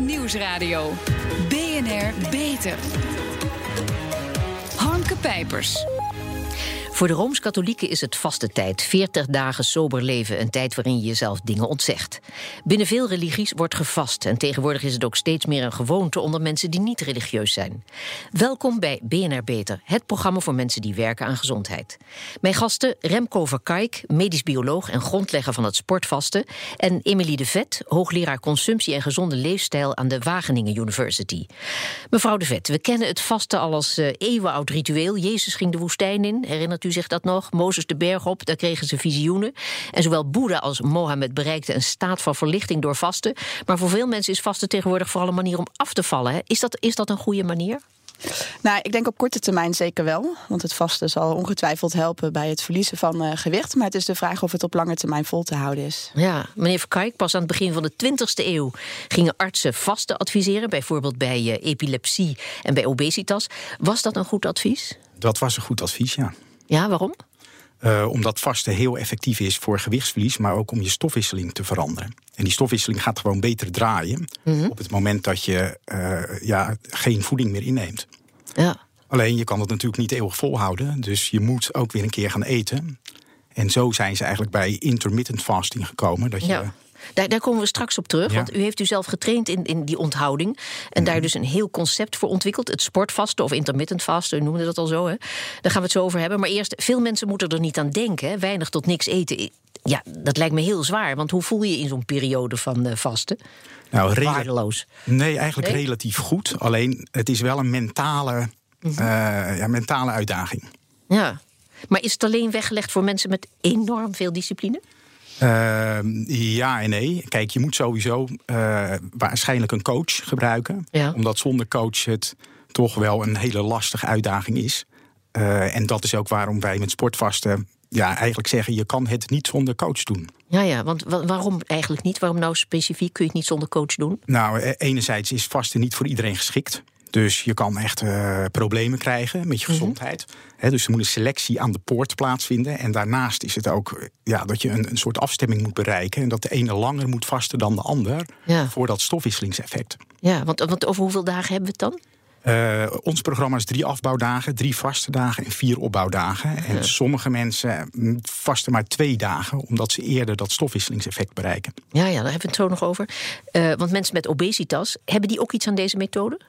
Nieuwsradio. BNR Beter. Hanke Pijpers. Voor de Rooms-Katholieken is het vaste tijd. 40 dagen sober leven, een tijd waarin je jezelf dingen ontzegt. Binnen veel religies wordt gevast. En tegenwoordig is het ook steeds meer een gewoonte onder mensen die niet religieus zijn. Welkom bij BNR Beter, het programma voor mensen die werken aan gezondheid. Mijn gasten Remco Verkijk, medisch bioloog en grondlegger van het sportvasten. En Emilie de Vet, hoogleraar consumptie en gezonde leefstijl aan de Wageningen University. Mevrouw de Vet, we kennen het vasten al als uh, eeuwenoud ritueel. Jezus ging de woestijn in, herinnert u u zich dat nog? Mozes de berg op, daar kregen ze visioenen. En zowel Boeddha als Mohammed bereikten een staat van verlichting door vasten. Maar voor veel mensen is vasten tegenwoordig vooral een manier om af te vallen. Hè? Is, dat, is dat een goede manier? Nou, ik denk op korte termijn zeker wel. Want het vasten zal ongetwijfeld helpen bij het verliezen van uh, gewicht. Maar het is de vraag of het op lange termijn vol te houden is. Ja, meneer Verkijk, pas aan het begin van de 20e eeuw gingen artsen vasten adviseren. Bijvoorbeeld bij uh, epilepsie en bij obesitas. Was dat een goed advies? Dat was een goed advies, ja. Ja, waarom? Uh, omdat vasten heel effectief is voor gewichtsverlies, maar ook om je stofwisseling te veranderen. En die stofwisseling gaat gewoon beter draaien mm -hmm. op het moment dat je uh, ja, geen voeding meer inneemt. Ja. Alleen je kan het natuurlijk niet eeuwig volhouden, dus je moet ook weer een keer gaan eten. En zo zijn ze eigenlijk bij intermittent fasting gekomen. Dat je ja. Daar, daar, komen we straks op terug. Ja. Want u heeft u zelf getraind in, in die onthouding. En daar dus een heel concept voor ontwikkeld. Het sportvasten of intermittent vasten, u noemde dat al zo. Hè? Daar gaan we het zo over hebben. Maar eerst, veel mensen moeten er niet aan denken. Hè? Weinig tot niks eten. Ja, dat lijkt me heel zwaar. Want hoe voel je je in zo'n periode van uh, vasten? Nou, Waardeloos. Nee, eigenlijk nee? relatief goed. Alleen, het is wel een mentale, mm -hmm. uh, ja, mentale uitdaging. Ja. Maar is het alleen weggelegd voor mensen met enorm veel discipline? Uh, ja en nee. Kijk, je moet sowieso uh, waarschijnlijk een coach gebruiken. Ja. Omdat zonder coach het toch wel een hele lastige uitdaging is. Uh, en dat is ook waarom wij met sportvasten ja, eigenlijk zeggen... je kan het niet zonder coach doen. Ja, ja, want waarom eigenlijk niet? Waarom nou specifiek kun je het niet zonder coach doen? Nou, enerzijds is vasten niet voor iedereen geschikt. Dus je kan echt uh, problemen krijgen met je gezondheid. Mm -hmm. He, dus er moet een selectie aan de poort plaatsvinden. En daarnaast is het ook ja, dat je een, een soort afstemming moet bereiken. En dat de ene langer moet vasten dan de ander. Ja. Voor dat stofwisselingseffect. Ja, want, want over hoeveel dagen hebben we het dan? Uh, ons programma is drie afbouwdagen, drie vaste dagen en vier opbouwdagen. Ja. En sommige mensen vasten maar twee dagen, omdat ze eerder dat stofwisselingseffect bereiken. Ja, ja daar hebben we het zo nog over. Uh, want mensen met obesitas, hebben die ook iets aan deze methode?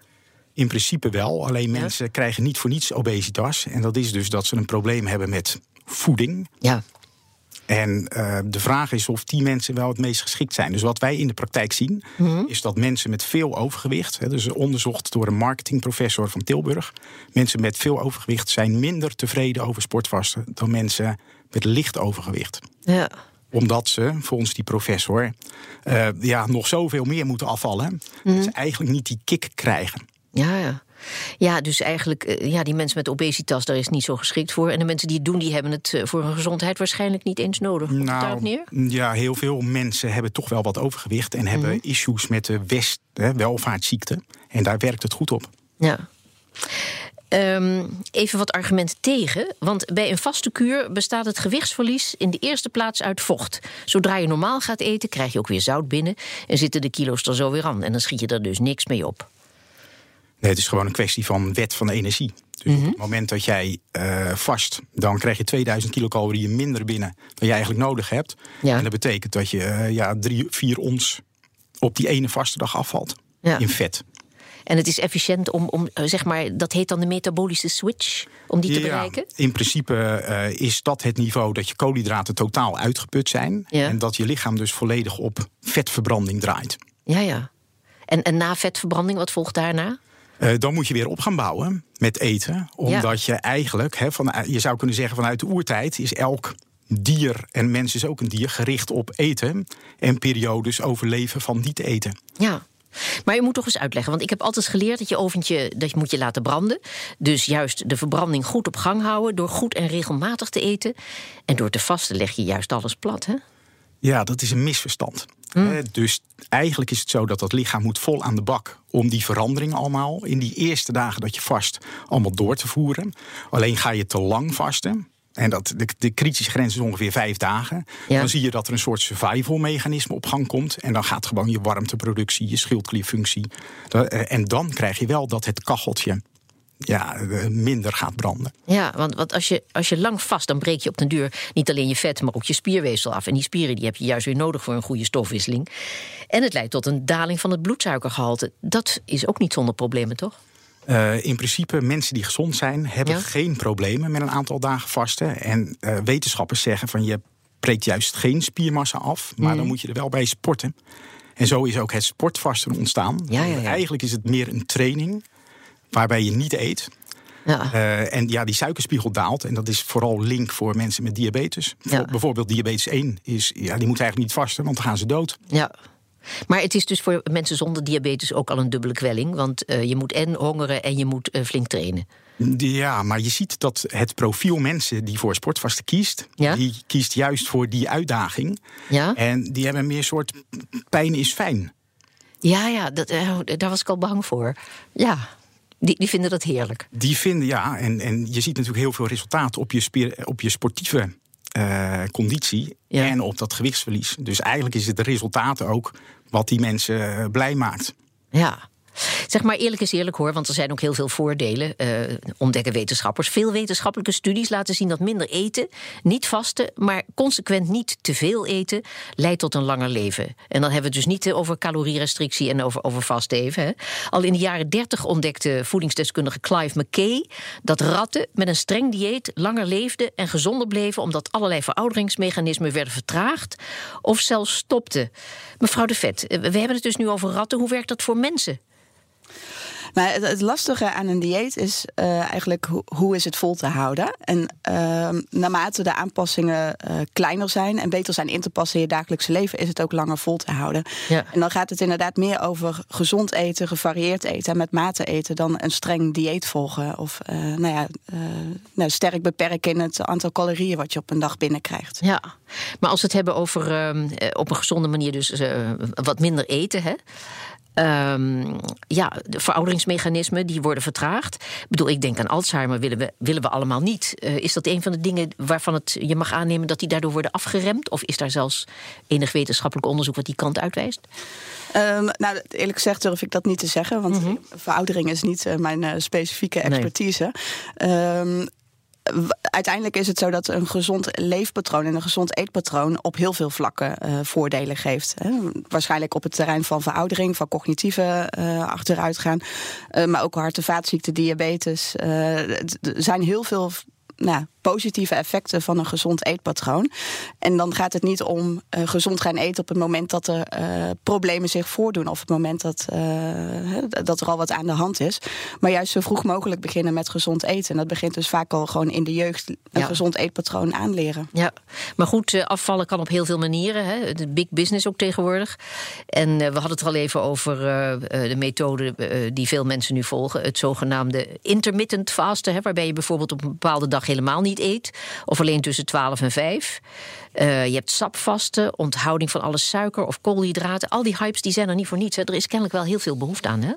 In principe wel, alleen ja. mensen krijgen niet voor niets obesitas. En dat is dus dat ze een probleem hebben met voeding. Ja. En uh, de vraag is of die mensen wel het meest geschikt zijn. Dus wat wij in de praktijk zien, -hmm. is dat mensen met veel overgewicht, hè, dus onderzocht door een marketingprofessor van Tilburg, mensen met veel overgewicht zijn minder tevreden over sportvasten dan mensen met licht overgewicht. Ja omdat ze, volgens die professor, uh, ja, nog zoveel meer moeten afvallen. Mm -hmm. Dat ze eigenlijk niet die kick krijgen. Ja, ja. Ja, dus eigenlijk, ja, die mensen met obesitas, daar is niet zo geschikt voor. En de mensen die het doen, die hebben het voor hun gezondheid waarschijnlijk niet eens nodig. Komt nou, daarop neer? Ja, heel veel mensen hebben toch wel wat overgewicht en hebben mm -hmm. issues met de west, hè, welvaartsziekte. En daar werkt het goed op. Ja. Um, even wat argumenten tegen. Want bij een vaste kuur bestaat het gewichtsverlies in de eerste plaats uit vocht. Zodra je normaal gaat eten, krijg je ook weer zout binnen. En zitten de kilo's er zo weer aan. En dan schiet je er dus niks mee op. Nee, het is gewoon een kwestie van wet van de energie. Dus op het moment dat jij uh, vast, dan krijg je 2000 kilocalorieën minder binnen dan je eigenlijk nodig hebt. Ja. En dat betekent dat je uh, ja, drie, vier ons op die ene vaste dag afvalt ja. in vet. En het is efficiënt om, om, zeg maar, dat heet dan de metabolische switch, om die te ja, bereiken? In principe uh, is dat het niveau dat je koolhydraten totaal uitgeput zijn. En dat je lichaam dus volledig op vetverbranding draait. Ja, ja. En, en na vetverbranding, wat volgt daarna? Uh, dan moet je weer op gaan bouwen met eten. Omdat ja. je eigenlijk, he, van, je zou kunnen zeggen vanuit de oertijd is elk dier, en mens is ook een dier, gericht op eten. En periodes overleven van niet eten. Ja. Maar je moet toch eens uitleggen, want ik heb altijd geleerd dat je oventje dat je moet je laten branden. Dus juist de verbranding goed op gang houden door goed en regelmatig te eten. En door te vasten leg je juist alles plat, hè? Ja, dat is een misverstand. Mm. Dus eigenlijk is het zo dat dat lichaam moet vol aan de bak om die verandering allemaal in die eerste dagen dat je vast allemaal door te voeren. Alleen ga je te lang vasten. En dat, de, de kritische grens is ongeveer vijf dagen. Ja. Dan zie je dat er een soort survival mechanisme op gang komt. En dan gaat gewoon je warmteproductie, je schildklierfunctie. Eh, En dan krijg je wel dat het kacheltje ja, eh, minder gaat branden. Ja, want, want als, je, als je lang vast, dan breek je op den duur niet alleen je vet, maar ook je spierweefsel af. En die spieren die heb je juist weer nodig voor een goede stofwisseling. En het leidt tot een daling van het bloedsuikergehalte. Dat is ook niet zonder problemen, toch? Eh, in principe, mensen die gezond zijn, hebben Ja. geen problemen met een aantal dagen vasten. En eh, wetenschappers zeggen van je breekt juist geen spiermassa af, maar dan moet je er wel bij sporten. En zo is ook het sportvasten ontstaan. Ja, ja, ja. Eigenlijk is het meer een training waarbij je niet eet. Ja. Eh, en ja, die suikerspiegel daalt. En dat is vooral link voor mensen met diabetes. Ja. Bijvoorbeeld diabetes 1 is, ja, die moeten eigenlijk niet vasten, want dan gaan ze dood. ja. Maar het is dus voor mensen zonder diabetes ook al een dubbele kwelling. Want eh, je moet en hongeren en je moet eh, flink trainen. Ja, maar je ziet dat het profiel mensen die voor sportvasten kiest, Ja? die kiest juist voor die uitdaging. Ja, En die hebben meer soort pijn is fijn. ja, ja dat, daar was ik al bang voor. Ja, die, die vinden dat heerlijk. Die vinden, ja, en, en je ziet natuurlijk heel veel resultaat op je, spier, op je sportieve eh, conditie Ja. en op dat gewichtsverlies. Dus eigenlijk is het de resultaten ook wat die mensen eh, blij maakt. Ja. Zeg maar eerlijk is eerlijk hoor, want er zijn ook heel veel voordelen, eh, ontdekken wetenschappers. Veel wetenschappelijke studies laten zien dat minder eten, niet vasten, maar consequent niet te veel eten, leidt tot een langer leven. En dan hebben we het dus niet eh, over calorierestrictie en over, over vast even. Hè. Al in de jaren 30 ontdekte voedingsdeskundige Clive McKay dat ratten met een streng dieet langer leefden en gezonder bleven, omdat allerlei verouderingsmechanismen werden vertraagd of zelfs stopten. Mevrouw de Vet, eh, we hebben het dus nu over ratten. Hoe werkt dat voor mensen? Maar het, het lastige aan een dieet is eh, eigenlijk ho- hoe is het vol te houden. En ehm, naarmate de aanpassingen eh, kleiner zijn en beter zijn in te passen in je dagelijkse leven, is het ook langer vol te houden. Ja. En dan gaat het inderdaad meer over gezond eten, gevarieerd eten en met mate eten dan een streng dieet volgen. Of eh, nou ja, nou, sterk beperken in het aantal calorieën wat je op een dag binnenkrijgt. Ja, maar als we het hebben over ehm, eh, op een gezonde manier, dus wat minder eten, hè? Ehm, ja, de verouderingsmechanismen die worden vertraagd. Ik bedoel, ik denk aan Alzheimer willen we, willen we allemaal niet. Eh, is dat een van de dingen waarvan het, je mag aannemen dat die daardoor worden afgeremd? Of is daar zelfs enig wetenschappelijk onderzoek wat die kant uitwijst? Ehm, nou, eerlijk gezegd durf ik dat niet te zeggen, want veroudering is niet eh, mijn eh, specifieke expertise. Ehm, uiteindelijk is het zo dat een gezond leefpatroon en een gezond eetpatroon op heel veel vlakken eh, voordelen geeft. Hè. Waarschijnlijk op het terrein van veroudering, van cognitieve eh, achteruitgaan, eh, maar ook hart- en vaatziekten, diabetes. Er zijn heel veel nou, positieve effecten van een gezond eetpatroon. En dan gaat het niet om eh, gezond gaan eten op het moment dat er eh, problemen zich voordoen. Of het moment dat, eh, hè, dat er al wat aan de hand is. Maar juist zo vroeg mogelijk beginnen met gezond eten. En dat begint dus vaak al gewoon in de jeugd een Ja. gezond eetpatroon aanleren. Ja, maar goed, afvallen kan op heel veel manieren. Hè. De big business ook tegenwoordig. En we hadden het er al even over de methode die veel mensen nu volgen. Het zogenaamde intermittent fasten. Hè, waarbij je bijvoorbeeld op een bepaalde dag helemaal niet eet. Of alleen tussen 12 en 5. Eh, je hebt sapvasten, onthouding van alle suiker of koolhydraten. Al die hypes die zijn er niet voor niets. Hè. Er is kennelijk wel heel veel behoefte aan. Hè?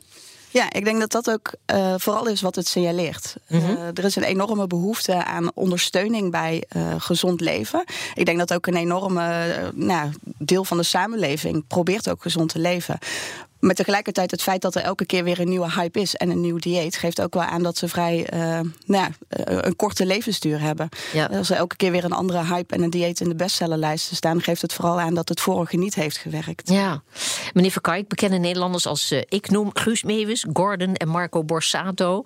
Ja, ik denk dat dat ook eh, vooral is wat het signaleert. Eh, er is een enorme behoefte aan ondersteuning bij gezond leven. Ik denk dat ook een enorme nou, deel van de samenleving probeert ook gezond te leven. Maar tegelijkertijd het feit dat er elke keer weer een nieuwe hype is en een nieuw dieet geeft ook wel aan dat ze vrij eh, nou ja, eh, een korte levensduur hebben. Ja. Als er elke keer weer een andere hype en een dieet in de bestsellerlijsten staan, geeft het vooral aan dat het vorige niet heeft gewerkt. Ja. Meneer Verkijk, bekende Nederlanders als eh, ik noem Guus Meeuwis, Gordon en Marco Borsato.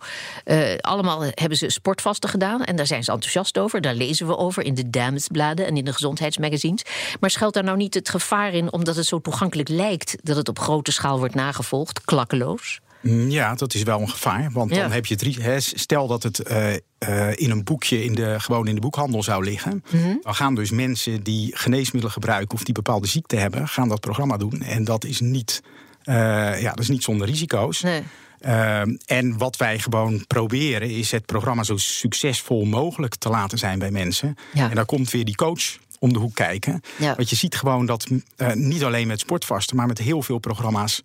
Allemaal hebben ze sportvasten gedaan en daar zijn ze enthousiast over. Daar lezen we over in de damesbladen en in de gezondheidsmagazines. Maar schuilt daar nou niet het gevaar in, omdat het zo toegankelijk lijkt dat het op grote schaal wordt nagevolgd, klakkeloos? Mm, Ja, dat is wel een gevaar. Want Ja. dan heb je hè, Stel dat het eh, eh, in een boekje in de, gewoon in de boekhandel zou liggen. Mhm. Dan gaan dus mensen die geneesmiddelen gebruiken of die bepaalde ziekte hebben, gaan dat programma doen. En dat is niet, eh, ja, dat is niet zonder risico's. Nee. Ehm, en wat wij gewoon proberen is het programma zo succesvol mogelijk te laten zijn bij mensen. Ja. En daar komt weer die coach om de hoek kijken. Ja. Want je ziet gewoon dat eh, niet alleen met sportvasten, maar met heel veel programma's.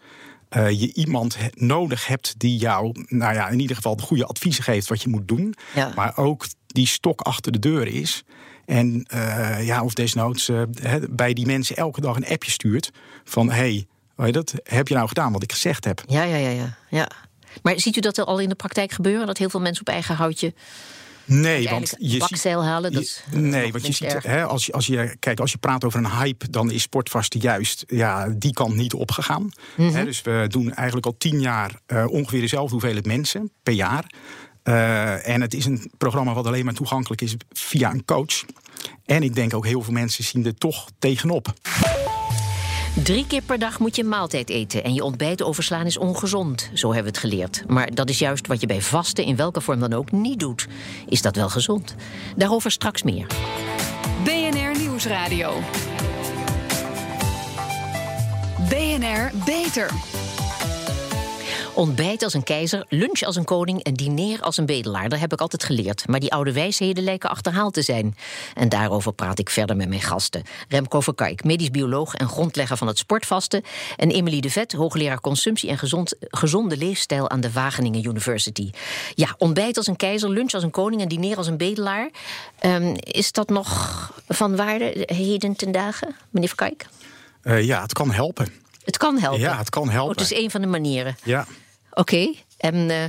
eh, je iemand nodig hebt die jou, nou ja, in ieder geval de goede adviezen geeft wat je moet doen. Ja. Maar ook die stok achter de deur is. En uh, ja, of desnoods uh, bij die mensen elke dag een appje stuurt van hey, dat heb je nou gedaan wat ik gezegd heb? Ja, ja, ja, ja. ja. Maar ziet u dat al in de praktijk gebeuren? Dat heel veel mensen op eigen houtje Nee, want je bakzeil ziet, halen. Dat nee, want je ziet, hè, als, je, als, je, kijk, als je praat over een hype, dan is sportvaste juist ja, die kant niet opgegaan. Mm hè, dus we doen eigenlijk al tien jaar uh, ongeveer dezelfde hoeveelheid mensen per jaar. Uh, en het is een programma wat alleen maar toegankelijk is via een coach. En ik denk ook heel veel mensen zien er toch tegenop. Drie keer per dag moet je maaltijd eten en je ontbijt overslaan is ongezond. Zo hebben we het geleerd. Maar dat is juist wat je bij vasten, in welke vorm dan ook, niet doet. Is dat wel gezond? Daarover straks meer. BNR Nieuwsradio. BNR Beter. Ontbijt als een keizer, lunch als een koning en diner als een bedelaar. Dat heb ik altijd geleerd. Maar die oude wijsheden lijken achterhaald te zijn. En daarover praat ik verder met mijn gasten. Remco Verkijk, medisch bioloog en grondlegger van het sportvasten. En Emily de Vet, hoogleraar consumptie en gezond, gezonde leefstijl aan de Wageningen University. Ja, ontbijt als een keizer, lunch als een koning en diner als een bedelaar. Um, is dat nog van waarde heden ten dagen, meneer Verkijk? Uh, ja, het kan helpen. Het kan helpen. Ja, het kan helpen. Oh, het is een van de manieren. Ja. Oké, en uh,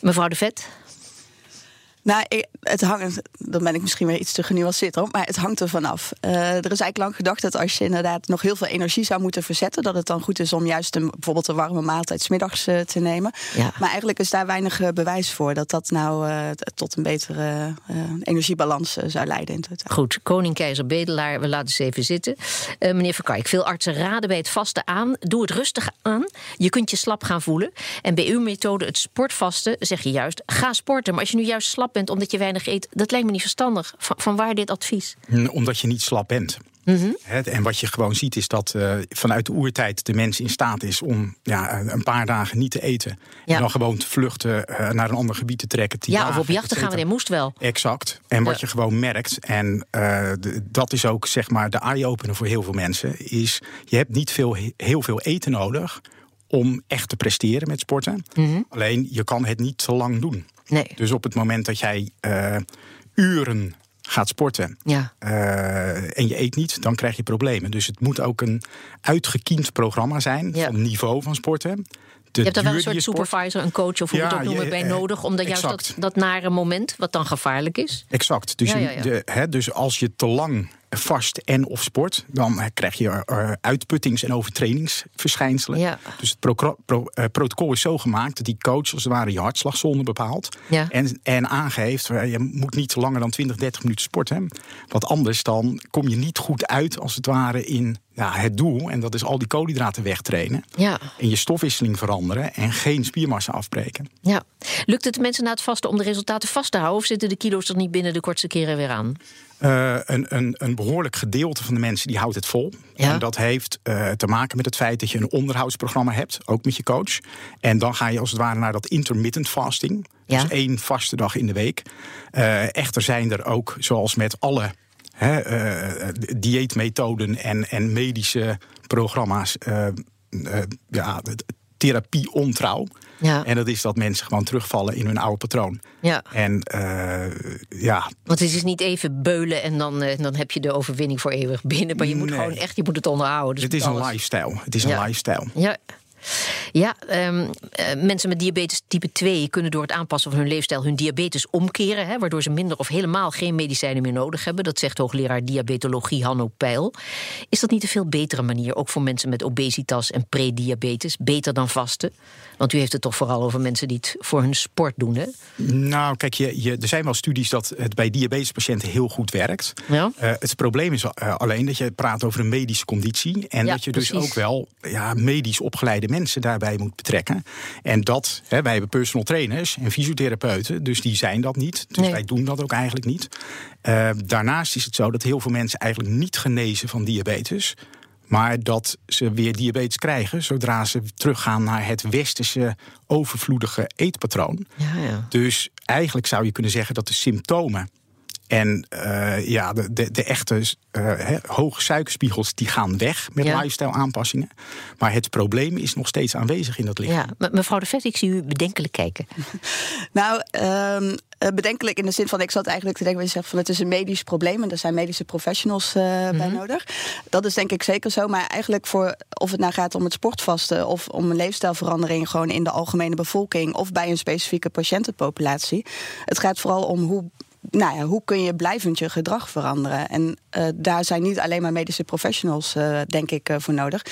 mevrouw de Vet? Nou, het hangt, dan ben ik misschien weer iets te genuanceerd hoor, maar het hangt er vanaf. Uh, er is eigenlijk lang gedacht dat als je inderdaad nog heel veel energie zou moeten verzetten, dat het dan goed is om juist een, bijvoorbeeld een warme maaltijd smiddags uh, te nemen. Ja. Maar eigenlijk is daar weinig uh, bewijs voor dat dat nou tot een betere energiebalans zou leiden. In totaal. Goed, koning, keizer, bedelaar, we laten ze even zitten. meneer Verkijk, veel artsen raden bij het vasten aan. Doe het rustig aan. Je kunt je slap gaan voelen. En bij uw methode, het sportvasten, zeg je juist: ga sporten. Maar als je nu juist slap bent omdat je weinig eet, dat lijkt me niet verstandig. Van, van waar dit advies? Omdat je niet slap bent. Mm en wat je gewoon ziet is dat uh, vanuit de oertijd de mens in staat is om ja, een paar dagen niet te eten. Ja. En dan gewoon te vluchten uh, naar een ander gebied te trekken. Ja, dagen, of op jacht te gaan, dat moest wel. Exact. En wat je gewoon merkt, en uh, dat is ook zeg maar de eye-opener voor heel veel mensen, is je hebt niet veel, heel veel eten nodig om echt te presteren met sporten. Mm -hmm. Alleen je kan het niet te lang doen. Nee. Dus op het moment dat jij uh, uren gaat sporten ja. uh, en je eet niet, dan krijg je problemen. Dus het moet ook een uitgekiend programma zijn ja. van niveau van sporten. je hebt daar wel een soort supervisor, een coach of hoe ja, we het ook noemen, bij nodig. Om dan juist dat, dat nare moment, wat dan gevaarlijk is. Exact. Dus, de, hè, dus als je te lang vast en of sport, dan krijg je uh, uitputtings- en overtrainingsverschijnselen. Ja. Dus het pro pro uh, protocol is zo gemaakt dat die coach als het ware je hartslagzone bepaalt. Ja. En, en aangeeft, uh, je moet niet langer dan 20, 30 minuten sporten. Want anders dan kom je niet goed uit als het ware in ja, het doel. En dat is al die koolhydraten wegtrainen. Ja. En je stofwisseling veranderen en geen spiermassa afbreken. Ja. Lukt het de mensen na het vasten om de resultaten vast te houden? Of zitten de kilo's er niet binnen de kortste keren weer aan? Uh, een, een, een, behoorlijk gedeelte van de mensen die houdt het vol. Ja. En dat heeft uh, te maken met het feit dat je een onderhoudsprogramma hebt, ook met je coach. En dan ga je als het ware naar dat intermittent fasting. Ja. Dus één vaste dag in de week. Uh, echter zijn er ook, zoals met alle hè, dieetmethoden en, en medische programma's, ja, therapie ontrouw. Ja. En dat is dat mensen gewoon terugvallen in hun oude patroon. Ja. En uh, ja. Want het is niet even beulen en dan, uh, dan heb je de overwinning voor eeuwig binnen. Maar je moet nee. gewoon echt, je moet het onderhouden. Dus het is alles. een lifestyle. Het is ja. een lifestyle. Ja. Ja, um, uh, mensen met diabetes type 2 kunnen door het aanpassen van hun leefstijl hun diabetes omkeren, hè, waardoor ze minder of helemaal geen medicijnen meer nodig hebben. Dat zegt hoogleraar diabetologie Hanno Peil. Is dat niet een veel betere manier, ook voor mensen met obesitas en prediabetes, beter dan vasten? Want u heeft het toch vooral over mensen die het voor hun sport doen, hè? Nou, kijk, je, je, er zijn wel studies dat het bij diabetespatiënten heel goed werkt. Ja. Uh, het probleem is uh, alleen dat je praat over een medische conditie. En ja, dat je dus precies. ook wel ja, medisch opgeleide mensen daarbij moet betrekken. En dat, hè, wij hebben personal trainers en fysiotherapeuten, dus die zijn dat niet. Dus Nee. wij doen dat ook eigenlijk niet. Uh, daarnaast is het zo dat heel veel mensen eigenlijk niet genezen van diabetes. Maar dat ze weer diabetes krijgen zodra ze teruggaan naar het westerse overvloedige eetpatroon. Ja, ja. Dus eigenlijk zou je kunnen zeggen dat de symptomen En uh, ja, de, de, de echte uh, hoge suikerspiegels die gaan weg met ja. lifestyle aanpassingen. Maar het probleem is nog steeds aanwezig in dat lichaam. Ja, mevrouw de Vet, ik zie u bedenkelijk kijken. nou, um, bedenkelijk in de zin van, ik zat eigenlijk te denken, je zegt van het is een medisch probleem en er zijn medische professionals uh, mm -hmm. bij nodig. Dat is denk ik zeker zo, maar eigenlijk voor of het nou gaat om het sportvasten of om een leefstijlverandering gewoon in de algemene bevolking of bij een specifieke patiëntenpopulatie. Het gaat vooral om hoe nou ja, hoe kun je blijvend je gedrag veranderen? En uh, daar zijn niet alleen maar medische professionals, uh, denk ik, uh, voor nodig.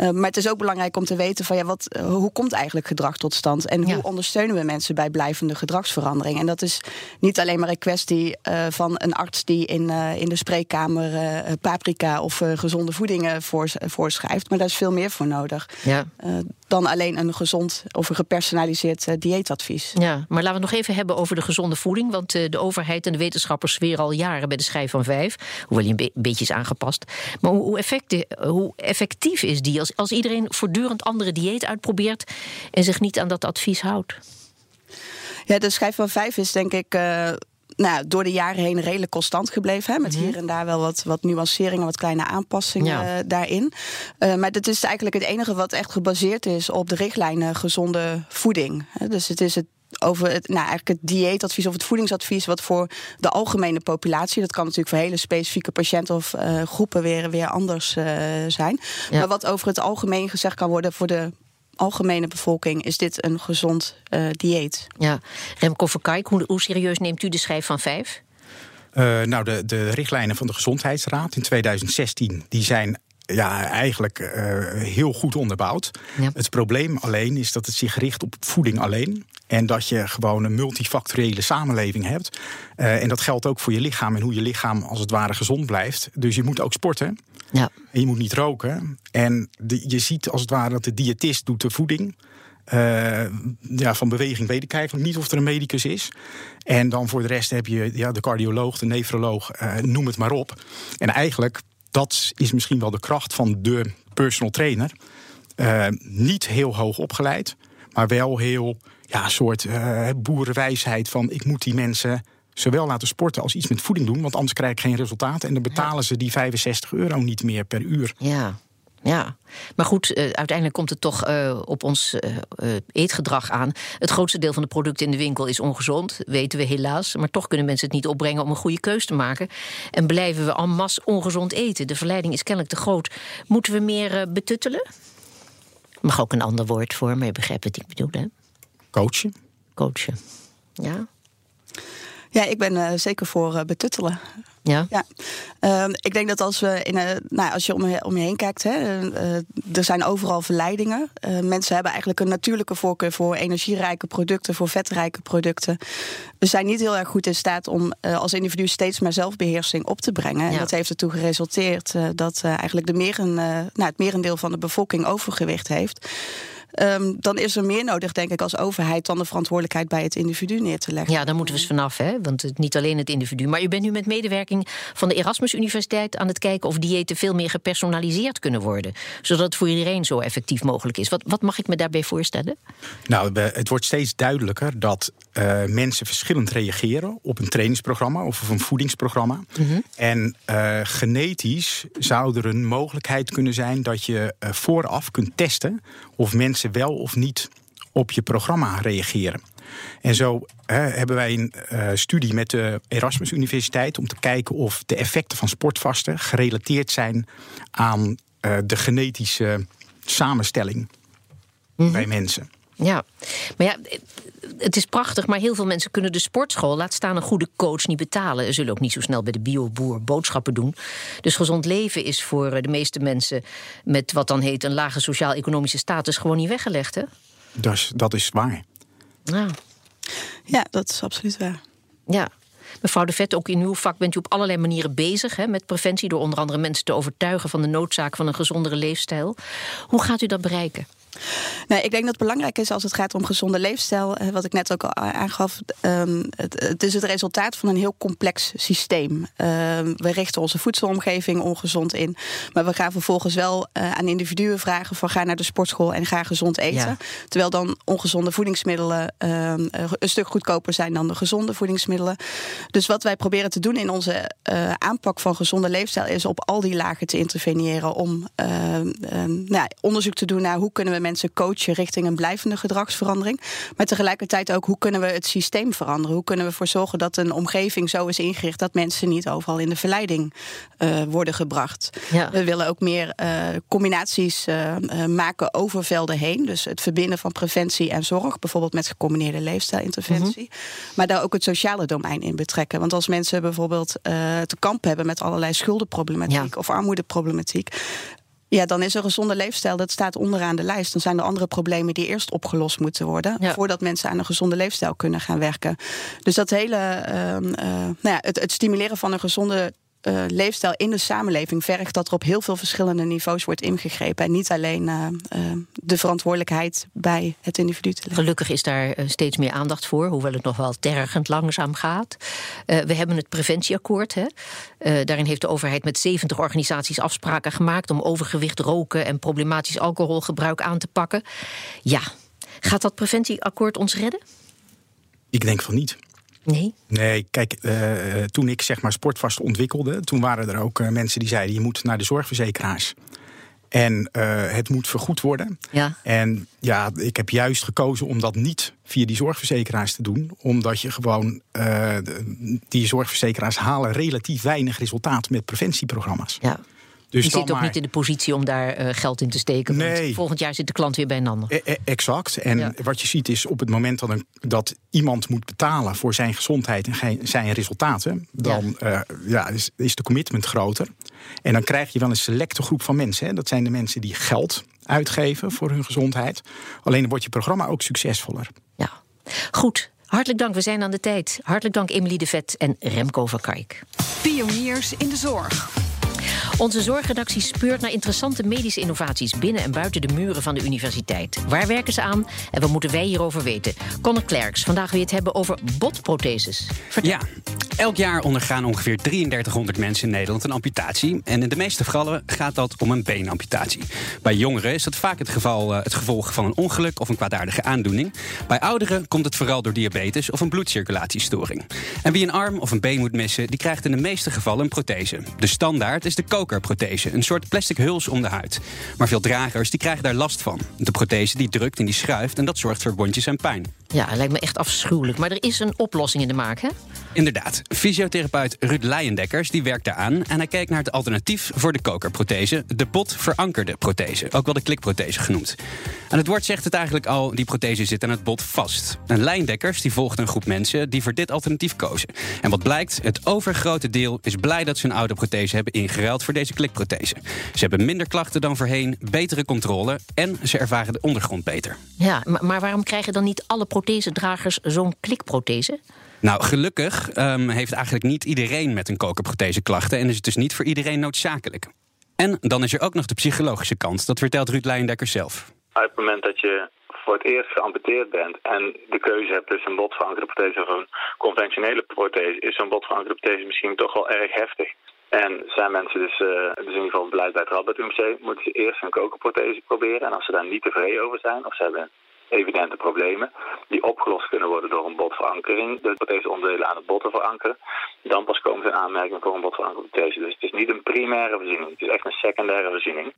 Maar het is ook belangrijk om te weten van ja, wat, hoe komt eigenlijk gedrag tot stand? En hoe ondersteunen we mensen bij blijvende gedragsverandering? En dat is niet alleen maar een kwestie van een arts die in, in de spreekkamer paprika of gezonde voedingen voors voorschrijft. Maar daar is veel meer voor nodig. Ja. dan alleen een gezond of een gepersonaliseerd dieetadvies. Ja, maar laten we het nog even hebben over de gezonde voeding. Want de overheid en de wetenschappers weer al jaren bij de schijf van vijf. Hoewel hij een, be beetje is aangepast. Maar hoe, hoe, effectief, hoe effectief is die als, als iedereen voortdurend andere dieet uitprobeert en zich niet aan dat advies houdt? Ja, de schijf van vijf is denk ik. Uh nou, door de jaren heen redelijk constant gebleven. Hè, met hier en daar wel wat, wat nuanceringen, wat kleine aanpassingen ja. uh, daarin. Uh, maar dat is eigenlijk het enige wat echt gebaseerd is op de richtlijnen gezonde voeding. Dus het is het over het, nou, eigenlijk het dieetadvies of het voedingsadvies, wat voor de algemene populatie, dat kan natuurlijk voor hele specifieke patiënten of uh, groepen weer, weer anders uh, zijn. Ja. Maar wat over het algemeen gezegd kan worden voor de algemene bevolking, is dit een gezond uh, dieet. Ja, Remco Verkijk, hoe, hoe serieus neemt u de schijf van vijf? Uh, nou, de, de richtlijnen van de Gezondheidsraad in 2016 die zijn ja, eigenlijk uh, heel goed onderbouwd. Ja. Het probleem alleen is dat het zich richt op voeding alleen. En dat je gewoon een multifactoriële samenleving hebt. Uh, en dat geldt ook voor je lichaam en hoe je lichaam als het ware gezond blijft. Dus je moet ook sporten. Ja. En je moet niet roken. En de, je ziet als het ware dat de diëtist doet de voeding. Uh, ja, van beweging weet ik eigenlijk niet of er een medicus is. En dan voor de rest heb je ja, de cardioloog, de nefroloog, uh, noem het maar op. En eigenlijk dat is misschien wel de kracht van de personal trainer. Uh, niet heel hoog opgeleid, maar wel heel ja, soort uh, boerenwijsheid van ik moet die mensen zowel laten sporten als iets met voeding doen, want anders krijg ik geen resultaat. En dan betalen ja. ze die 65 euro niet meer per uur. Ja. Ja, maar goed, uh, uiteindelijk komt het toch uh, op ons uh, eetgedrag aan. Het grootste deel van de producten in de winkel is ongezond, weten we helaas. Maar toch kunnen mensen het niet opbrengen om een goede keus te maken. En blijven we en masse ongezond eten. De verleiding is kennelijk te groot. Moeten we meer betuttelen? Mag ook een ander woord voor, maar je begrijpt wat ik bedoel, hè? Coachen. Coachen, ja. Ja, ik ben zeker voor betuttelen. Ja. ja. Uh, ik denk dat als we in een, nou, als je om je, om je heen kijkt, hè, uh, er zijn overal verleidingen. Uh, mensen hebben eigenlijk een natuurlijke voorkeur voor energierijke producten, voor vetrijke producten. We zijn niet heel erg goed in staat om uh, als individu steeds maar zelfbeheersing op te brengen. Ja. En dat heeft ertoe geresulteerd dat eigenlijk de meren, nou, het merendeel van de bevolking overgewicht heeft. Um, dan is er meer nodig, denk ik, als overheid dan de verantwoordelijkheid bij het individu neer te leggen. Ja, daar moeten we eens vanaf, hè? want het, niet alleen het individu. Maar u bent nu met medewerking van de Erasmus Universiteit aan het kijken of diëten veel meer gepersonaliseerd kunnen worden, zodat het voor iedereen zo effectief mogelijk is. Wat, wat mag ik me daarbij voorstellen? Nou, het wordt steeds duidelijker dat uh, mensen verschillend reageren op een trainingsprogramma of op een voedingsprogramma. Mm -hmm. En uh, genetisch zou er een mogelijkheid kunnen zijn dat je uh, vooraf kunt testen of mensen wel of niet op je programma reageren. En zo hè, hebben wij een uh, studie met de Erasmus Universiteit om te kijken of de effecten van sportvasten gerelateerd zijn aan uh, de genetische samenstelling mm -hmm. bij mensen. Ja, maar ja, het is prachtig, maar heel veel mensen kunnen de sportschool, laat staan een goede coach, niet betalen. Ze zullen ook niet zo snel bij de bioboer boodschappen doen. Dus gezond leven is voor de meeste mensen met wat dan heet een lage sociaal-economische status gewoon niet weggelegd, hè? Dat is, dat is waar. Ja. ja, dat is absoluut waar. Ja. Mevrouw De Vet, ook in uw vak bent u op allerlei manieren bezig hè, met preventie, door onder andere mensen te overtuigen van de noodzaak van een gezondere leefstijl. Hoe gaat u dat bereiken? Nee, ik denk dat het belangrijk is als het gaat om gezonde leefstijl. Eh, wat ik net ook al aangaf. Um, het, het, is het resultaat van een heel complex systeem. Uh, we richten onze voedselomgeving ongezond in. Maar we gaan vervolgens wel uh, aan individuen vragen: van ga naar de sportschool en ga gezond eten. Ja. Terwijl dan ongezonde voedingsmiddelen ehm, een stuk goedkoper zijn dan de gezonde voedingsmiddelen. Dus wat wij proberen te doen in onze aanpak van gezonde leefstijl is op al die lagen te interveneren. Om ehm, nou, onderzoek te doen naar hoe kunnen we mensen coachen richting een blijvende gedragsverandering. Maar tegelijkertijd ook hoe kunnen we het systeem veranderen? Hoe kunnen we ervoor zorgen dat een omgeving zo is ingericht dat mensen niet overal in de verleiding uh, worden gebracht? Ja. We willen ook meer uh, combinaties uh, maken over velden heen. Dus het verbinden van preventie en zorg, bijvoorbeeld met gecombineerde leefstijlinterventie. -hmm. Maar daar ook het sociale domein in betrekken. Want als mensen bijvoorbeeld te kamp hebben met allerlei schuldenproblematiek ja. of armoedeproblematiek, ja, dan is een gezonde leefstijl, dat staat onderaan de lijst. Dan zijn er andere problemen die eerst opgelost moeten worden. Voordat mensen aan een gezonde leefstijl kunnen gaan werken. Dus dat hele, uh, uh, nou ja, het, het stimuleren van een gezonde uh, leefstijl in de samenleving vergt dat er op heel veel verschillende niveaus wordt ingegrepen. En niet alleen uh, uh, de verantwoordelijkheid bij het individu te leggen. Gelukkig is daar steeds meer aandacht voor, hoewel het nog wel tergend langzaam gaat. we hebben het preventieakkoord. Hè? daarin heeft de overheid met 70 organisaties afspraken gemaakt om overgewicht, roken en problematisch alcoholgebruik aan te pakken. Ja, gaat dat preventieakkoord ons redden? Ik denk van niet. Nee? Nee, kijk, uh, toen ik zeg maar sportvast ontwikkelde, toen waren er ook uh, mensen die zeiden: je moet naar de zorgverzekeraars. En uh, het moet vergoed worden. Ja. En ja, ik heb juist gekozen om dat niet via die zorgverzekeraars te doen. Omdat je gewoon, die zorgverzekeraars halen relatief weinig resultaat met preventieprogramma's. Ja. Dus je zit ook niet in de positie om daar uh, geld in te steken. Nee. Want volgend jaar zit de klant weer bij een ander. E, e exact. En ja. wat je ziet is op het moment dat, een, dat, iemand moet betalen voor zijn gezondheid en zijn resultaten, dan ja. Uh, ja, is, is, de commitment groter. En dan krijg je wel een selecte groep van mensen. Hè. Dat zijn de mensen die geld uitgeven voor hun gezondheid. Alleen dan wordt je programma ook succesvoller. Ja, goed. Hartelijk dank, we zijn aan de tijd. Hartelijk dank Emily de Vet en Remco van Kijk. Pioniers in de zorg. Onze zorgredactie speurt naar interessante medische innovaties binnen en buiten de muren van de universiteit. Waar werken ze aan en wat moeten wij hierover weten? Conor Klerks, vandaag weer het hebben over botprotheses. Ja, elk jaar ondergaan ongeveer 3300 mensen in Nederland een amputatie. En in de meeste gevallen gaat dat om een beenamputatie. Bij jongeren is dat vaak het, geval, uh, het gevolg van een ongeluk of een kwaadaardige aandoening. Bij ouderen komt het vooral door diabetes of een bloedcirculatiestoring. En wie een arm of een been moet missen, die krijgt in de meeste gevallen een prothese. De standaard is de kokerprothese, een soort plastic huls om de huid. Maar veel dragers die krijgen daar last van. De prothese die drukt en die schuift en dat zorgt voor wondjes en pijn. Ja, lijkt me echt afschuwelijk. Maar er is een oplossing in de maak, hè? Inderdaad. Fysiotherapeut Ruud Leijendekkers die werkt aan en hij kijkt naar het alternatief voor de kokerprothese, de botverankerde prothese, ook wel de klikprothese genoemd. En het woord zegt het eigenlijk al, die prothese zit aan het bot vast. En Leijendekkers die volgt een groep mensen die voor dit alternatief kozen. En wat blijkt, het overgrote deel is blij dat ze een oude prothese hebben ingeruild voor deze klikprothese. Ze hebben minder klachten dan voorheen, betere controle en ze ervaren de ondergrond beter. Ja, maar waarom krijgen dan niet alle prothesedragers zo'n klikprothese? Nou, gelukkig um, heeft eigenlijk niet iedereen met een kokerprothese klachten en is het dus niet voor iedereen noodzakelijk. En dan is er ook nog de psychologische kant, dat vertelt Ruud Leijendekker zelf. Op het moment dat je voor het eerst geamputeerd bent en de keuze hebt tussen een botverankerde prothese of een conventionele prothese, is zo'n botverankerde prothese misschien toch wel erg heftig. En zijn mensen dus, uh, dus in ieder geval beleid bij het Radboud UMC, moeten ze eerst een kokerprothese proberen. En als ze daar niet tevreden over zijn, of ze hebben evidente problemen die opgelost kunnen worden door een botverankering, de prothese onderdelen aan het bot te verankeren, dan pas komen ze in aanmerking voor een botverankerde prothese. Dus het is niet een primaire voorziening, het is echt een secundaire voorziening.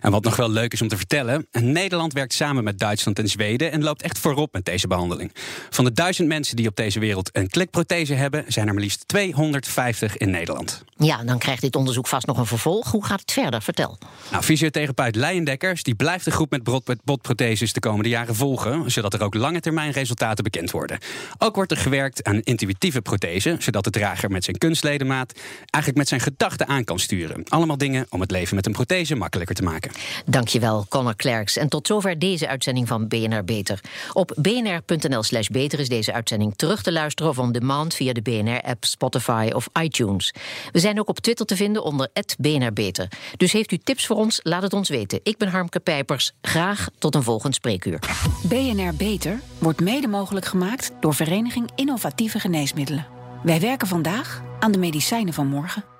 En wat nog wel leuk is om te vertellen: Nederland werkt samen met Duitsland en Zweden en loopt echt voorop met deze behandeling. Van de duizend mensen die op deze wereld een klikprothese hebben, zijn er maar liefst 250 in Nederland. Ja, dan krijgt dit onderzoek vast nog een vervolg. Hoe gaat het verder? Vertel. Nou, fysiotherapeut Leijendekkers die blijft de groep met botprotheses de komende jaren volgen, zodat er ook lange termijn resultaten bekend worden. Ook wordt er gewerkt aan intuïtieve prothese, zodat de drager met zijn kunstledemaat eigenlijk met zijn gedachten aan kan sturen. Allemaal dingen om het leven met een prothese makkelijker te maken maken. Dankjewel, Connor Klerks. En tot zover deze uitzending van BNR Beter. Op bnr.nl slash beter is deze uitzending terug te luisteren of on demand via de BNR-app, Spotify of iTunes. We zijn ook op Twitter te vinden onder BNR Beter. Dus heeft u tips voor ons? Laat het ons weten. Ik ben Harmke Pijpers. Graag tot een volgend spreekuur. BNR Beter wordt mede mogelijk gemaakt door Vereniging Innovatieve Geneesmiddelen. Wij werken vandaag aan de medicijnen van morgen.